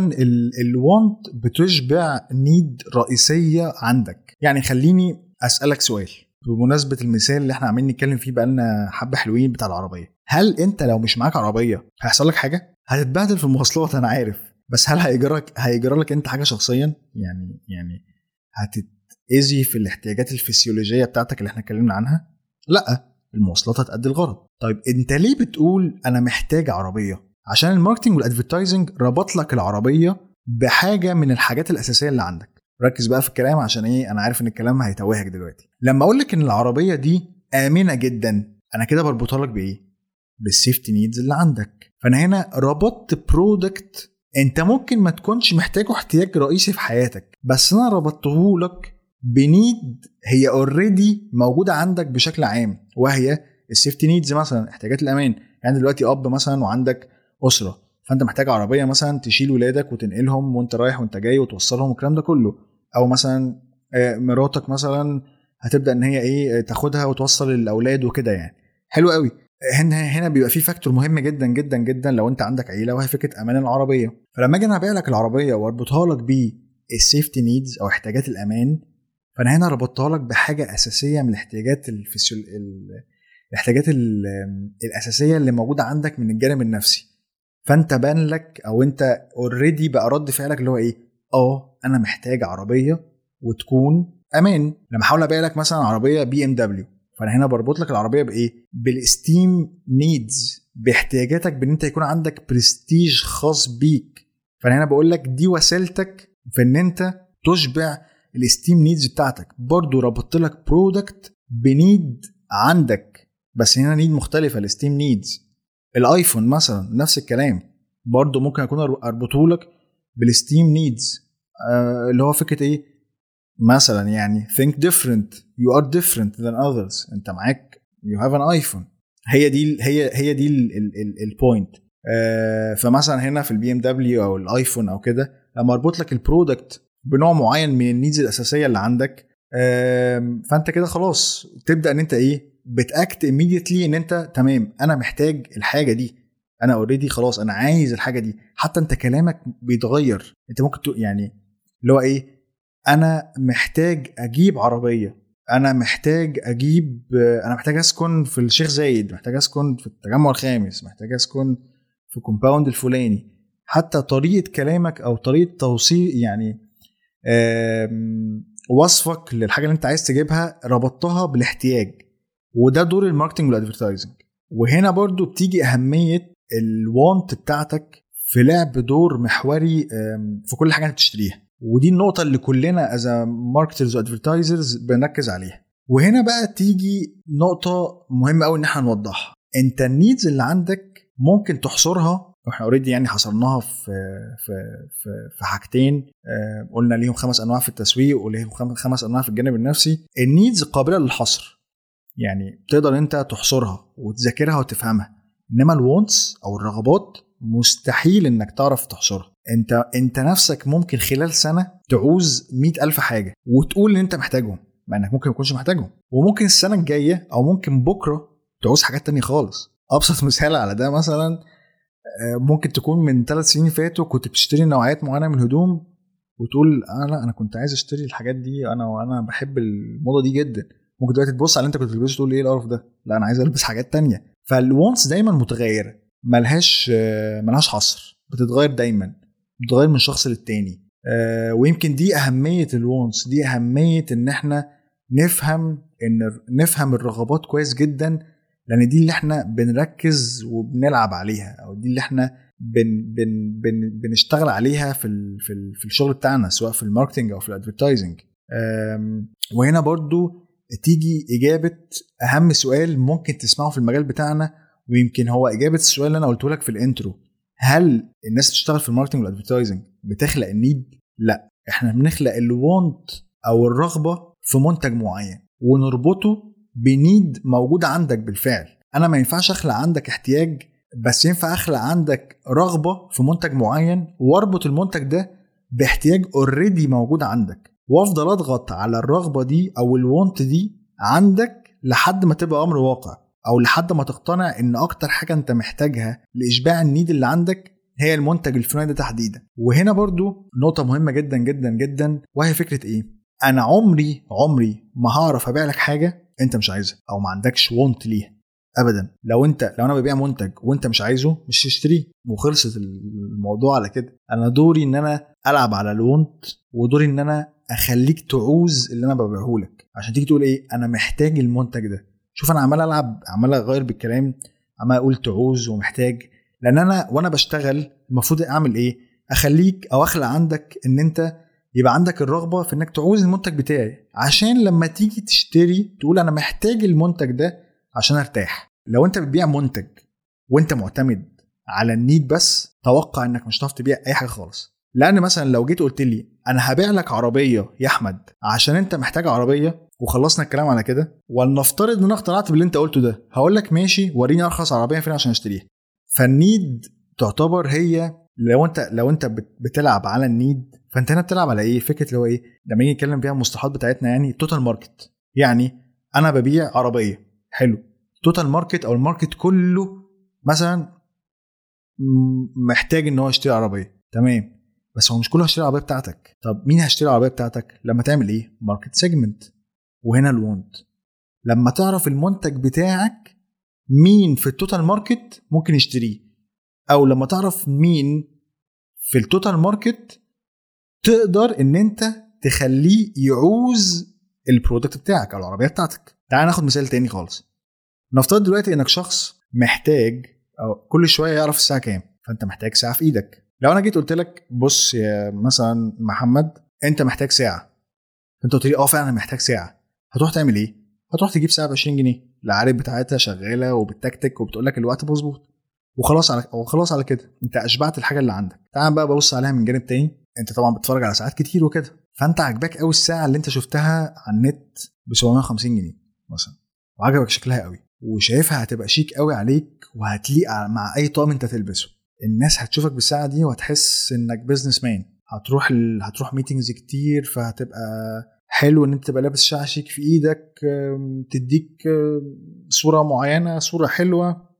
الوانت بتشبع نيد رئيسية عندك. يعني خليني أسألك سؤال. بمناسبة المثال اللي إحنا عمالين نتكلم فيه بقالنا حبة حلوين بتاع العربية. هل أنت لو مش معاك عربية هيحصل لك حاجة؟ هتتبهدل في المواصلات أنا عارف. بس هل هيجرك هيجرى لك أنت حاجة شخصيا؟ يعني يعني هتتاذي في الاحتياجات الفسيولوجية بتاعتك اللي إحنا اتكلمنا عنها؟ لأ المواصلات هتأدي الغرض. طيب أنت ليه بتقول أنا محتاج عربية؟ عشان ال marketing وال advertising ربط لك العربية بحاجة من الحاجات الأساسية اللي عندك. ركز بقى في الكلام عشان إيه؟ أنا عارف إن الكلام هيتوهك دلوقتي. لما أقول لك إن العربية دي آمنة جدا أنا كده بربطها لك بإيه؟ بال safety needs اللي عندك. فأنا هنا ربطت product أنت ممكن ما تكونش محتاجه احتياج رئيسي في حياتك بس أنا ربطته لك ب need هي already موجودة عندك بشكل عام وهي ال safety needs مثلا احتياجات الأمان. يعني دلوقتي أب مثلا وعندك أسرة فأنت محتاج عربية مثلا تشيل ولادك وتنقلهم وأنت رايح وأنت جاي وتوصلهم والكلام ده كله. أو مثلا مراتك مثلا هتبدأ إن هي إيه تاخدها وتوصل الأولاد وكده يعني. حلو قوي. هنا هنا بيبقى في factor مهم جدا جدا جدا لو أنت عندك عيلة وهي فكرة أمان العربية. فلما أجي أنا أبيع لك العربية وأربطها لك بال safety needs أو احتياجات الأمان فأنا هنا ربطتها لك بحاجة أساسية من الاحتياجات الفسيو الاحتياجات الأساسية اللي موجودة عندك من الجانب النفسي. فأنت بان لك أو أنت already بقى رد فعلك اللي هو إيه؟ آه أنا محتاج عربية وتكون أمان. لما أحاول أبيع لك مثلا عربية BMW فأنا هنا بربط لك العربية بإيه؟ بال esteem needs باحتياجاتك بإن أنت يكون عندك برستيج خاص بيك. فأنا هنا بقول لك دي وسيلتك في إن أنت تشبع ال esteem needs بتاعتك. برضو ربطت لك product ب need عندك. بس هنا need مختلفة ال esteem needs. ال iPhone مثلا نفس الكلام. برضو ممكن أكون أربطه لك بال esteem needs. آه اللي هو فكرة إيه؟ مثلا يعني think different. You are different than others. أنت معاك you have an iPhone. هي دي هي هي دي ال point آه فمثلا هنا في ال BMW أو ال iPhone أو كده لما أربط لك ال product بنوع معين من ال needs الأساسية اللي عندك فأنت كده خلاص تبدأ إن أنت إيه بت act immediately إن أنت تمام أنا محتاج الحاجة دي أنا already خلاص أنا عايز الحاجة دي. حتى أنت كلامك بيتغير. أنت ممكن يعني اللي هو إيه أنا محتاج أجيب عربية أنا محتاج أجيب أنا محتاج أسكن في الشيخ زايد محتاج أسكن في التجمع الخامس محتاج أسكن في compound الفلاني. حتى طريقة كلامك أو طريقة توصيل يعني وصفك للحاجة اللي انت عايز تجيبها ربطتها بالاحتياج. وده دور ال marketing وال advertising. وهنا برضو بتيجي أهمية ال want بتاعتك في لعب دور محوري في كل حاجة انت بتشتريها. ودي النقطة اللي كلنا as marketers و advertisers بنركز عليها. وهنا بقى تيجي نقطة مهمة قوي إن إحنا نوضحها. انت ال needs اللي عندك ممكن تحصرها وإحنا already يعني حصرناها في في في, في حاجتين. آه قلنا ليهم خمس أنواع في التسويق وليهم خمس أنواع في الجانب النفسي. ال needs قابلة للحصر. يعني تقدر انت تحصرها وتذاكرها وتفهمها. إنما ال wants أو الرغبات مستحيل إنك تعرف تحصرها. انت انت نفسك ممكن خلال سنة تعوز مئة ألف حاجة وتقول إن أنت محتاجهم مع إنك ممكن ما تكونش محتاجهم. وممكن السنة الجاية أو ممكن بكرة تعوز حاجات تانية خالص. أبسط مثال على ده مثلا ممكن تكون من ثلاث سنين فاتوا كنت بتشتري نوعيات معينة من الهدوم وتقول أنا لا أنا كنت عايز أشتري الحاجات دي أنا وأنا بحب الموضة دي جدا. ممكن دلوقتي تبص على اللي أنت كنت بتلبسه تقول إيه القرف ده؟ لا أنا عايز ألبس حاجات تانية. فالوانس دايما متغيره ملهاش ملهاش حصر بتتغير دايما بتتغير من شخص للتاني. آه ويمكن دي أهمية الوانس دي أهمية إن إحنا نفهم إن نفهم الرغبات كويس جدا لأن دي اللي إحنا بنركز وبنلعب عليها أو دي اللي إحنا بن بن بن بنشتغل عليها في ال في, ال في الشغل بتاعنا سواء في ال marketing أو في ال advertising. وهنا برضو تيجي إجابة أهم سؤال ممكن تسمعه في المجال بتاعنا ويمكن هو إجابة السؤال اللي أنا قلته لك في ال intro. هل الناس بتشتغل في ال marketing وال advertising بتخلق ال need؟ لأ. إحنا بنخلق ال want أو الرغبة في منتج معين ونربطه ب need موجود عندك بالفعل. أنا ما ينفعش أخلق عندك احتياج بس ينفع أخلق عندك رغبة في منتج معين وأربط المنتج ده باحتياج already موجود عندك. وأفضل أضغط على الرغبة دي أو ال want دي عندك لحد ما تبقى أمر واقع أو لحد ما تقتنع إن أكتر حاجة أنت محتاجها لإشباع ال need اللي عندك هي المنتج الفلاني ده تحديدا. وهنا برضو نقطة مهمة جدا جدا جدا وهي فكرة إيه؟ أنا عمري عمري ما هعرف أبيع لك حاجة انت مش عايزها أو ما عندكش want ليها. ابدا. لو انت لو أنا ببيع منتج وانت مش عايزه مش تشتريه وخلصت الموضوع على كده. أنا دوري ان أنا العب على ال want ودوري ان أنا اخليك تعوز اللي أنا ببيعه لك. عشان تيجي تقول إيه؟ أنا محتاج المنتج ده. شوف أنا عمال العب عمال اغير بالكلام عمال أقول تعوز ومحتاج. لأن أنا وأنا بشتغل المفروض اعمل إيه؟ اخليك أو اخلق عندك ان انت يبقى عندك الرغبة في إنك تعوز المنتج بتاعي. عشان لما تيجي تشتري تقول أنا محتاج المنتج ده عشان أرتاح. لو أنت بتبيع منتج وأنت معتمد على النيد بس توقع إنك مش هتعرف تبيع أي حاجة خالص. لأن مثلا لو جيت قلت لي أنا هبيع لك عربية يا أحمد عشان أنت محتاج عربية وخلصنا الكلام على كده ولنفترض إن أنا اقتنعت باللي أنت قلته ده هقول لك ماشي وريني أرخص عربية فين عشان أشتريها. فال need تعتبر هي لو انت لو انت بتلعب على ال need فانت هنا بتلعب على إيه؟ فكرة اللي هو إيه؟ لما نيجي نتكلم فيها المصطلحات بتاعتنا يعني total market يعني أنا ببيع عربية. حلو. total market أو ال market كله مثلا محتاج إن هو يشتري عربية. تمام. بس هو مش كله هيشتري العربية بتاعتك. طب مين هيشتري العربية بتاعتك؟ لما تعمل إيه؟ market segment وهنا ال want لما تعرف المنتج بتاعك مين في ال total market ممكن يشتريه. أو لما تعرف مين في ال total market تقدر إن أنت تخليه يعوز ال product بتاعك أو العربية بتاعتك. تعال ناخد مثال تاني خالص. نفترض دلوقتي إنك شخص محتاج أو كل شوية يعرف الساعة كام فأنت محتاج ساعة في إيدك. لو أنا جيت قلت لك بص يا مثلا محمد أنت محتاج ساعة. أنت قلت لي آه فعلا محتاج ساعة. هتروح تعمل إيه؟ هتروح تجيب ساعة ب 20 جنيه. العارف بتاعتها شغالة وبتكتك وبتقول لك الوقت مظبوط. وخلاص على وخلاص على كده. انت اشبعت الحاجة اللي عندك. تعال بقى ببص عليها من جانب تاني. انت طبعا بتتفرج على ساعات كتير وكده. فانت عاجباك قوي الساعة اللي انت شفتها على النت ب 750 جنيه مثلا. وعجبك شكلها قوي وشايفها هتبقى شيك قوي عليك وهتليق مع أي طقم انت تلبسه الناس هتشوفك بالساعة دي وهتحس إنك businessman هتروح ال... هتروح meetings كتير فهتبقى حلو إن انت تبقى لابس ساعه شيك في إيدك تديك صورة معينة صورة حلوة.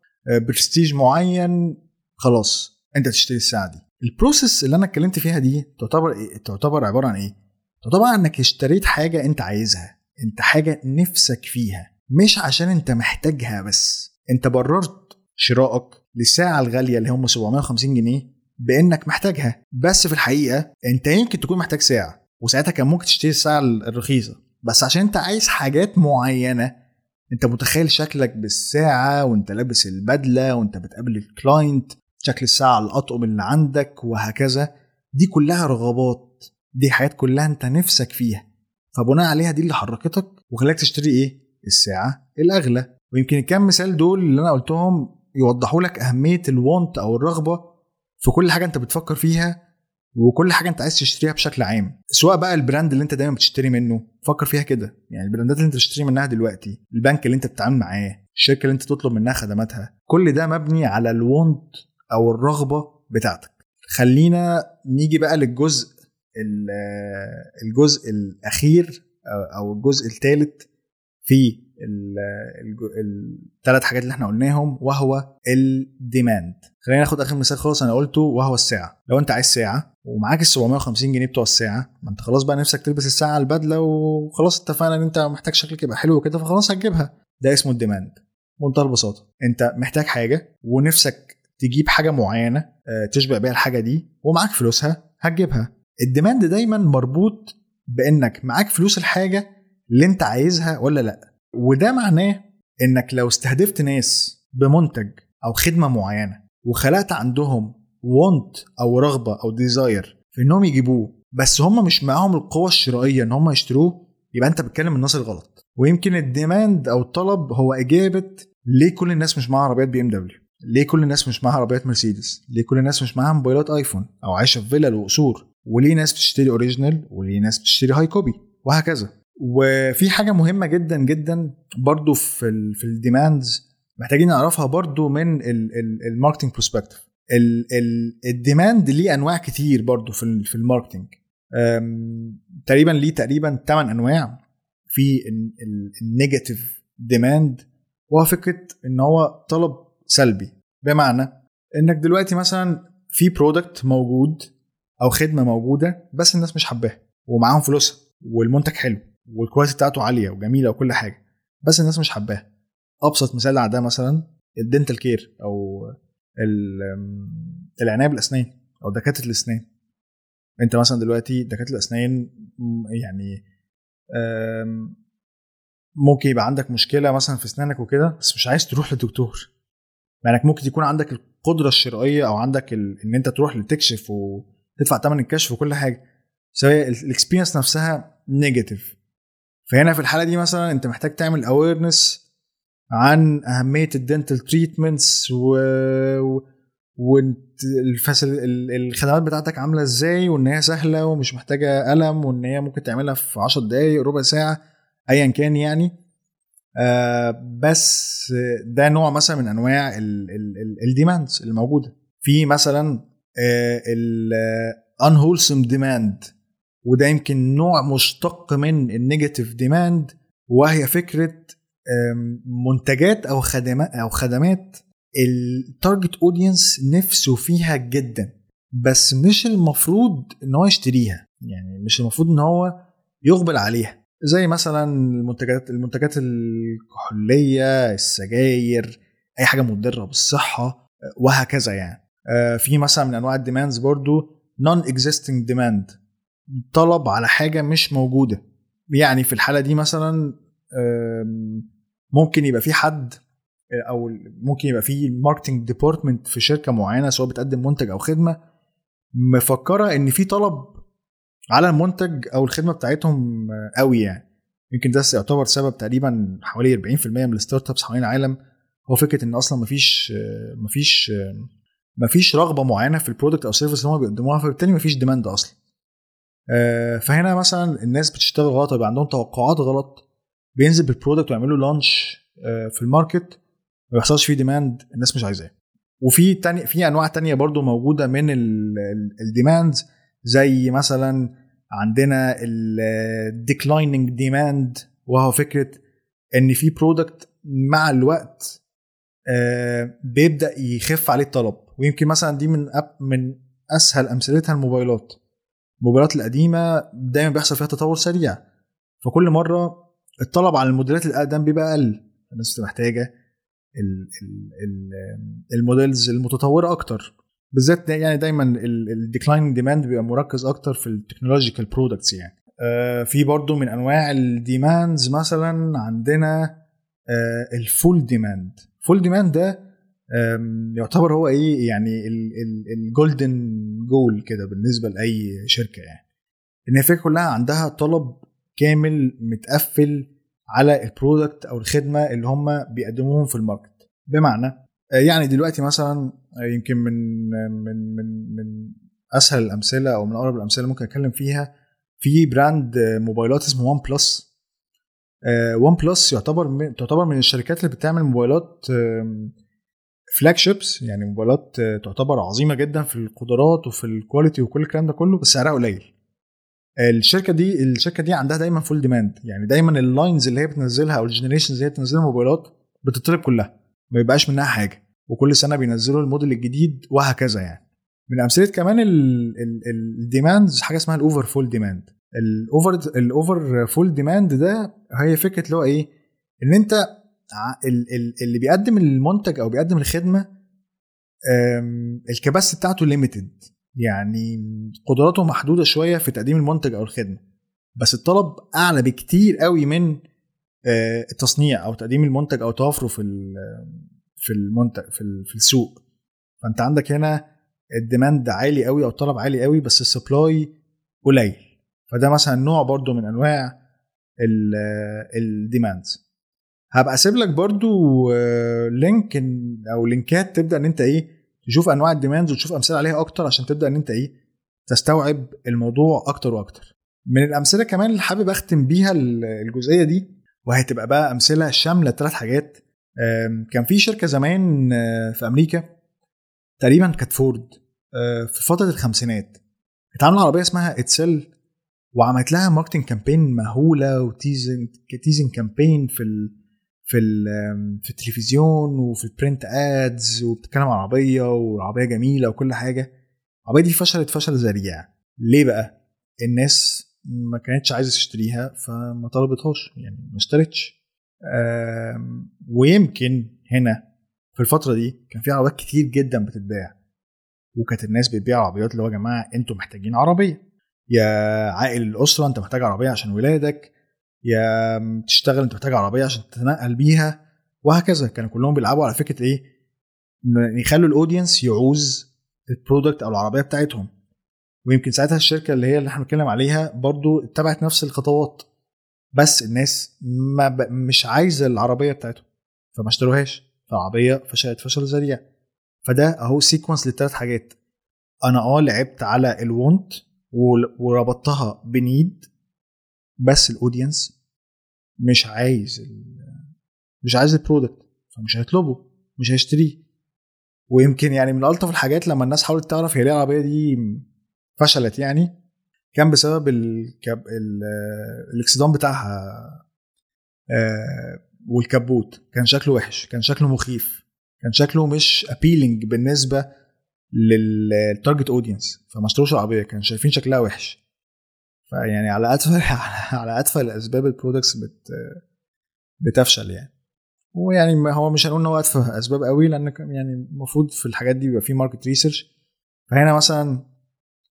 برستيج معين خلاص انت تشتري الساعة دي. ال process اللي أنا اتكلمت فيها دي تعتبر إيه؟ تعتبر عبارة عن إيه؟ تعتبر إنك اشتريت حاجة أنت عايزها أنت حاجة نفسك فيها مش عشان أنت محتاجها بس. أنت بررت شرائك للساعة الغالية اللي هم 750 جنيه بأنك محتاجها. بس في الحقيقة أنت يمكن تكون محتاج ساعة وساعتها كان ممكن تشتري الساعة الرخيصة. بس عشان أنت عايز حاجات معينة انت متخيل شكلك بالساعة وانت لابس البدلة وانت بتقابل الكلاينت شكل الساعة الأطقم اللي عندك وهكذا. دي كلها رغبات دي حاجات كلها انت نفسك فيها. فبناء عليها دي اللي حركتك وخلاك تشتري إيه؟ الساعة الأغلى. ويمكن الكام مثال دول اللي أنا قلتهم يوضحوا لك أهمية الوانت أو الرغبة في كل حاجة انت بتفكر فيها وكل حاجة انت عايز تشتريها بشكل عام سواء بقى البراند اللي انت دايما بتشتري منه فكر فيها كده. يعني البراندات اللي انت بتشتري منها دلوقتي البنك اللي انت بتتعامل معاه الشركة اللي انت تطلب منها خدماتها كل ده مبني على الوانت أو الرغبة بتاعتك. خلينا نيجي بقى للجزء الجزء الأخير أو الجزء الثالث في الثلاث حاجات اللي إحنا قلناهم وهو ال demand خلينا ناخد آخر مثال خالص أنا قلته وهو الساعة. لو أنت عايز ساعة ومعاك ال 750 جنيه بتوع الساعة ما أنت خلاص بقى نفسك تلبس الساعة البدلة وخلاص اتفقنا إن أنت محتاج شكلك يبقى حلو كده فخلاص هتجيبها. ده اسمه ال demand بمنتهى البساطة أنت محتاج حاجة ونفسك تجيب حاجة معينة تشبع بيها الحاجة دي ومعاك فلوسها هتجيبها. ال demand دايما مربوط بإنك معاك فلوس الحاجة اللي انت عايزها ولا لا. وده معناه انك لو استهدفت ناس بمنتج أو خدمة معينة وخلقت عندهم want أو رغبة أو desire في انهم يجيبوه بس هم مش معاهم القوة الشرائية ان هم يشتروه يبقى انت بتتكلم الناس الغلط. ويمكن ال demand أو الطلب هو إجابة ليه كل الناس مش معاها عربيات بي إم دبليو؟ ليه كل الناس مش معاها عربيات مرسيدس؟ ليه كل الناس مش معاها موبايلات آيفون أو عايشة في فيلل وقصور وليه ناس بتشتري original؟ وليه ناس بتشتري high copy وهكذا. وفي حاجة مهمة جدا جدا برضو في ال في ال demands محتاجين نعرفها برضو من ال marketing perspective ال demand ليه أنواع كتير برضو في في ال marketing تقريبا ليه تقريبا 8 أنواع. في ال negative demand وهو فكرة إن هو طلب سلبي. بمعنى إنك دلوقتي مثلا في product موجود أو خدمة موجودة بس الناس مش حباها ومعاهم فلوسها والمنتج حلو. وال quality بتاعته عالية وجميلة وكل حاجة بس الناس مش حباها. أبسط مثال على ده مثلا ال dental care أو العناية بالأسنان أو دكاترة الأسنان. أنت مثلا دلوقتي دكاترة الأسنان يعني ممكن يبقى عندك مشكلة مثلا في أسنانك وكده بس مش عايز تروح للدكتور. مع إنك ممكن يكون عندك القدرة الشرائية أو عندك ال... إن أنت تروح لتكشف وتدفع ثمن الكشف وكل حاجة. سواء ال experience نفسها negative فهنا في الحالة دي مثلا أنت محتاج تعمل awareness عن أهمية ال dental treatments و, والخدمات بتاعتك عاملة إزاي وإن هي سهلة ومش محتاجة ألم وإن هي ممكن تعملها في 10 دقائق ربع ساعة ايا كان يعني. آه بس ده نوع مثلا من أنواع ال demands اللي موجوده في مثلا ال unwholesome demand. وده يمكن نوع مشتق من ال negative demand وهي فكرة منتجات أو خدمات أو خدمات ال target audience نفسه فيها جدا بس مش المفروض إن هو يشتريها. يعني مش المفروض إن هو يقبل عليها. زي مثلا المنتجات المنتجات الكحولية السجاير أي حاجة مضرة بالصحة وهكذا يعني. في مثلا من أنواع ال demands برضو non-existing demand طلب على حاجة مش موجودة. يعني في الحالة دي مثلا ممكن يبقى في حد أو ممكن يبقى في marketing department في شركة معينة سواء بتقدم منتج أو خدمة مفكرة إن في طلب على المنتج أو الخدمة بتاعتهم قوي يعني. يمكن ده يعتبر سبب تقريبا حوالي 40% من ال startups حوالين العالم. هو فكرة إن أصلا مفيش مفيش مفيش رغبة معينة في ال product أو ال service اللي هم بيقدموها فبالتالي مفيش demand أصلا. فهنا مثلا الناس بتشتغل غلط ويبقى عندهم توقعات غلط بينزل بال product ويعملوا launch في ال market ما بيحصلش فيه demand الناس مش عايزاه. وفي تاني في أنواع تانية برضو موجودة من ال demands زي مثلا عندنا ال declining demand وهو فكرة إن في product مع الوقت بيبدأ يخف عليه الطلب. ويمكن مثلا دي من من أسهل أمثلتها الموبايلات. الموبايلات القديمة دايما بيحصل فيها تطور سريع. فكل مرة الطلب على الموديلات الأقدم بيبقى أقل. الناس محتاجة ال models المتطورة أكتر. بالذات يعني دايما ال decline demand بيبقى مركز أكتر في ال technological products يعني. آه في برضو من أنواع ال demands مثلا عندنا ال full demand full demand ده يعتبر هو إيه؟ يعني ال golden goal كده بالنسبة لأي شركة يعني. إن الفكرة كلها عندها طلب كامل متقفل على ال product أو الخدمة اللي هم بيقدموهم في ال market. بمعنى يعني دلوقتي مثلا يمكن من من من من أسهل الأمثلة أو من أقرب الأمثلة ممكن أتكلم فيها في brand موبايلات اسمه OnePlus OnePlus يعتبر من تعتبر من الشركات اللي بتعمل موبايلات flagships يعني موبايلات تعتبر عظيمة جدا في القدرات وفي ال quality وكل الكلام ده كله بس سعرها قليل. الشركة دي الشركة دي عندها دايما full demand يعني دايما ال lines اللي هي بتنزلها أو ال generations اللي هي بتنزلها موبايلات بتطلب كلها ما يبقاش منها حاجة. وكل سنة بينزلوا الموديل الجديد وهكذا يعني. من أمثلة كمان ال demands حاجة اسمها ال overfull demand ال over ال overfull demand ده هي فكرة اللي هو إيه؟ إن أنت اللي بيقدم المنتج أو بيقدم الخدمة ال capacity بتاعته limited يعني قدراته محدودة شوية في تقديم المنتج أو الخدمة. بس الطلب أعلى بكتير قوي من التصنيع أو تقديم المنتج أو توافره في في المنتج في, في السوق. فأنت عندك هنا ال demand عالي قوي أو الطلب عالي قوي بس ال supply قليل. فده مثلا نوع برضو من أنواع ال demands هبقى أسيب لك برضو link أو لينكات تبدأ إن أنت إيه تشوف أنواع ال demands وتشوف أمثلة عليها أكتر عشان تبدأ إن أنت إيه تستوعب الموضوع أكتر وأكتر. من الأمثلة كمان اللي حابب أختم بيها الجزئية دي وهتبقى بقى أمثلة شاملة ثلاث حاجات. كان في شركة زمان آه، في أمريكا تقريبا كانت فورد آه، في فترة الخمسينات. كانت عاملة عربية اسمها Edsel وعملت لها marketing campaign مهولة و teasing teasing campaign في ال في في التلفزيون وفي ال print ads وبتتكلم عن عربية والعربية جميلة وكل حاجة. العربية دي فشلت فشل ذريع. ليه بقى؟ الناس ما كانتش عايزة تشتريها فما طلبتهاش يعني ما اشترتش. ويمكن هنا في الفترة دي كان في عربيات كتير جدا بتتباع. وكانت الناس بتبيع عربيات اللي هو يا جماعة أنتوا محتاجين عربية. يا عائل الأسرة انت محتاج عربية عشان ولادك. يا بتشتغل أنت محتاج عربية عشان تتنقل بيها وهكذا. كانوا كلهم بيلعبوا على فكرة إيه يخلوا ال audience يعوز ال product أو العربية بتاعتهم. ويمكن ساعتها الشركة اللي هي اللي إحنا بنتكلم عليها برضو اتبعت نفس الخطوات بس الناس ما ب... مش عايزة العربية بتاعتهم فما اشتروهاش. فالعربيه فشلت فشل ذريع. فده أهو sequence للثلاث حاجات. أنا آه لعبت على ال want وربطتها ب need بس ال audience مش عايز. مش عايز ال product فمش هيطلبه مش هيشتريه. ويمكن يعني من ألطف الحاجات لما الناس حاولت تعرف هي ليه العربية دي فشلت يعني كان بسبب الكب... الاكسدام بتاعها آه، والكبوت. كان شكله وحش كان شكله مخيف كان شكله مش appealing بالنسبة لل target audience فما اشتروش العربية كانوا شايفين شكلها وحش. فيعني على أتفه على أتفه الأسباب ال products بت بتفشل يعني. ويعني هو مش هنقول إن هو اتفه أسباب قوي لأن يعني المفروض في الحاجات دي بيبقى في market research فهنا مثلا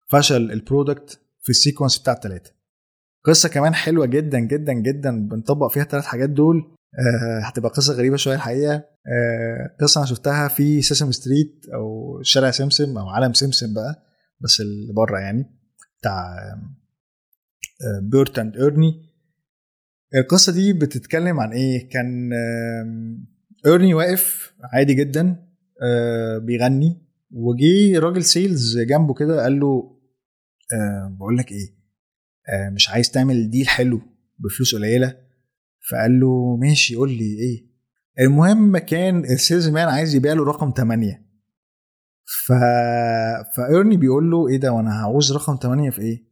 فشل ال product في ال sequence بتاع الثلاثه قصة كمان حلوة جدا جدا جدا بنطبق فيها الثلاث حاجات دول. آه هتبقى قصة غريبة شوية الحقيقة. آه قصة أنا شفتها في Sesame Street أو شارع سمسم أو عالم سمسم بقى بس اللي بره يعني بتاع Bert and Ernie القصة دي بتتكلم عن إيه؟ كان Ernie واقف عادي جدا آه بيغني وجي راجل sales جنبه كده قال له آه بقول لك إيه آه مش عايز تعمل deal حلو بفلوس قليلة؟ فقال له ماشي قول لي إيه؟ المهم كان ال salesman عايز يبيع له رقم 8 ف ف Ernie بيقول له إيه ده وأنا هعوز رقم 8 في إيه؟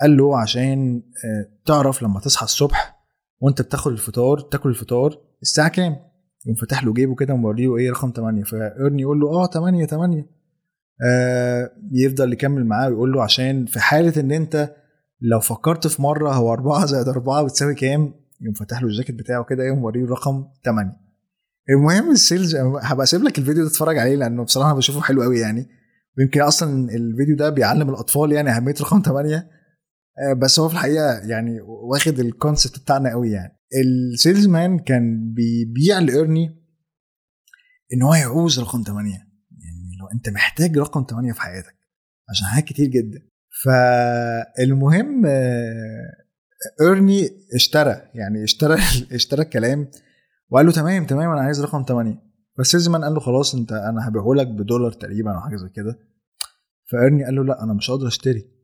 قال له عشان آه، تعرف لما تصحى الصبح وانت بتاخد الفطار تاكل الفطار الساعة كام؟ يقوم فاتح له جيبه كده وموريه إيه رقم 8 فإيرني يقول له آه 8 8 آه يفضل يكمل معاه ويقول له عشان في حالة إن أنت لو فكرت في مرة هو 4 زائد 4 بتساوي كام؟ يقوم فاتح له الجاكيت بتاعه كده يقوم موريه رقم 8 المهم السيلز هبقى أسيب لك الفيديو ده تتفرج عليه لأنه بصراحة بشوفه حلو قوي يعني. ويمكن أصلا الفيديو ده بيعلم الأطفال يعني أهمية رقم 8 آه، بس هو في الحقيقة يعني واخد ال concept بتاعنا قوي يعني. ال salesman كان بيبيع ل Ernie إن هو يعوز رقم 8 يعني لو أنت محتاج رقم 8 في حياتك عشان حاجات كتير جدا. فالمهم آه، اشترى يعني اشترى اشترى الكلام وقال له تمام تمام أنا عايز رقم 8 بس مان قال له خلاص أنت أنا هبيعه لك بدولار تقريبا أو حاجة زي كده. ف Ernie قال له لا أنا مش هقدر أشتري.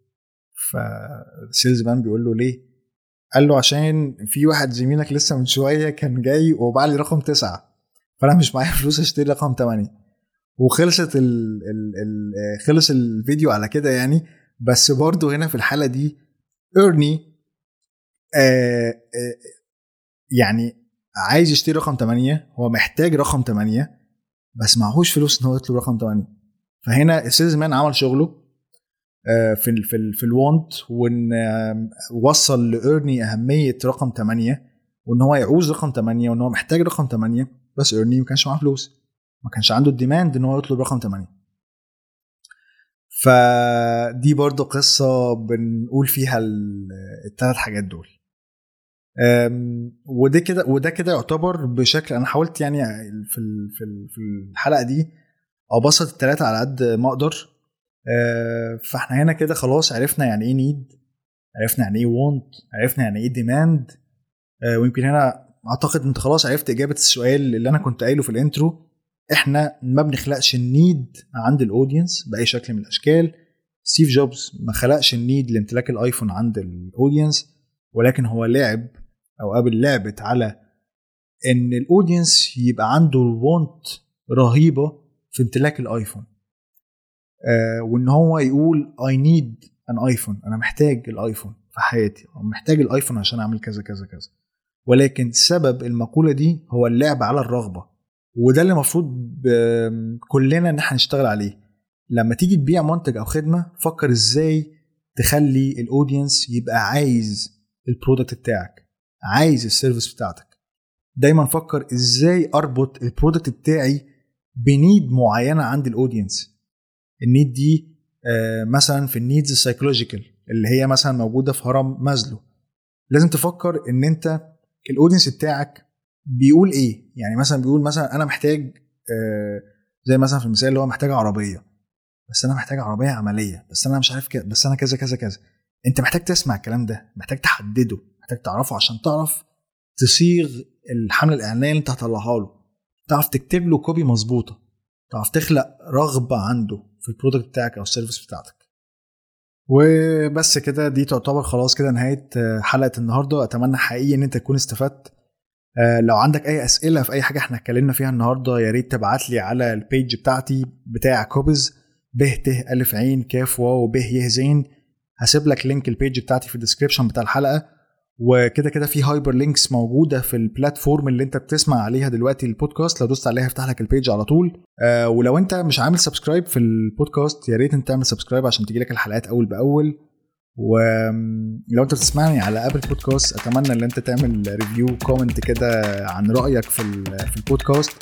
فال salesman بيقول له ليه؟ قال له عشان في واحد زميلك لسه من شوية كان جاي وباع لي رقم تسعة. فأنا مش معايا فلوس أشتري رقم 8 وخلصت ال ال ال خلص الفيديو على كده يعني. بس برضه هنا في الحالة دي Ernie آه آه يعني عايز يشتري رقم 8 هو محتاج رقم 8 بس معهوش فلوس إن هو يطلب رقم 8 فهنا ال salesman عمل شغله. في ال في ال في ال want وإن وصل ل Ernie أهمية رقم 8 وإن هو يعوز رقم 8 وإن هو محتاج رقم 8 بس Ernie ما كانش معاه فلوس. ما كانش عنده ال demand إن هو يطلب رقم 8 فدي برضو قصة بنقول فيها الثلاث حاجات دول. وده كده وده كده يعتبر بشكل أنا حاولت يعني في في الحلقة دي أبسط الثلاثه على قد ما أقدر. آه، فاحنا هنا كده خلاص عرفنا يعني إيه need عرفنا يعني إيه want عرفنا يعني إيه demand آه، ويمكن هنا اعتقد انت خلاص عرفت اجابة السؤال اللي أنا كنت قايله في ال intro إحنا ما بنخلقش ال need عند ال audience بأي شكل من الأشكال. ستيف جوبز ما خلقش ال need لامتلاك ال iPhone عند ال audience ولكن هو لعب أو apple لعبت على إن ال audience يبقى عنده want رهيبة في امتلاك ال iPhone. آه وإن هو يقول I need an iPhone أنا محتاج ال iPhone في حياتي أو محتاج ال iPhone عشان أعمل كذا كذا كذا. ولكن سبب المقولة دي هو اللعب على الرغبة وده اللي المفروض كلنا إن إحنا نشتغل عليه. لما تيجي تبيع منتج أو خدمة فكر إزاي تخلي ال audience يبقى عايز ال product بتاعك عايز ال service بتاعتك. دايما فكر إزاي أربط ال product بتاعي ب need معينة عند ال audience. ال need دي آه، مثلا في ال needs ال psychological اللي هي مثلا موجودة في هرم مازلو لازم تفكر إن أنت ال audience بتاعك بيقول إيه؟ يعني مثلا بيقول مثلا أنا محتاج آه، زي مثلا في المثال اللي هو محتاج عربية. بس أنا محتاج عربية عملية. بس أنا مش عارف كده. بس أنا كذا كذا كذا. أنت محتاج تسمع الكلام ده. محتاج تحدده. محتاج تعرفه عشان تعرف تصيغ الحمله الإعلانية اللي أنت هتطلعها له. تعرف تكتب له copy مظبوطة. تعرف تخلق رغبة عنده. في ال product بتاعك أو ال service بتاعتك. وبس كده دي تعتبر خلاص كده نهاية حلقة النهارده. أتمنى حقيقي إن أنت تكون استفدت. آه، لو عندك أي أسئلة في أي حاجة إحنا اتكلمنا فيها النهارده يا ريت تبعت لي على ال page بتاعتي بتاع كوبز ب ت ألف عين كاف واو ب ي زين. هسيب لك link ال page بتاعتي في ال description بتاع الحلقة. وكده كده في hyperlinks موجودة في ال platform اللي انت بتسمع عليها دلوقتي البودكاست لو دوست عليها يفتح لك ال page على طول. آه ولو انت مش عامل subscribe في البودكاست يا ريت انت تعمل subscribe عشان تجيلك الحلقات أول بأول. ولو انت بتسمعني على Apple Podcasts أتمنى إن انت تعمل review comment كده عن رأيك في في البودكاست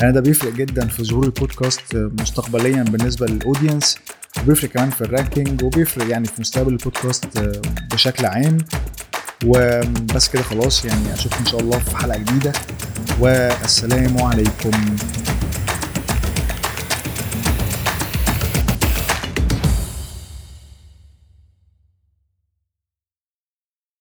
يعني ده بيفرق جدا في ظهور البودكاست مستقبليا بالنسبة لل audience وبيفرق كمان في ال ranking وبيفرق يعني في مستقبل البودكاست بشكل عام. وبس كده خلاص يعني أشوفكم إن شاء الله في حلقة جديدة. والسلام عليكم.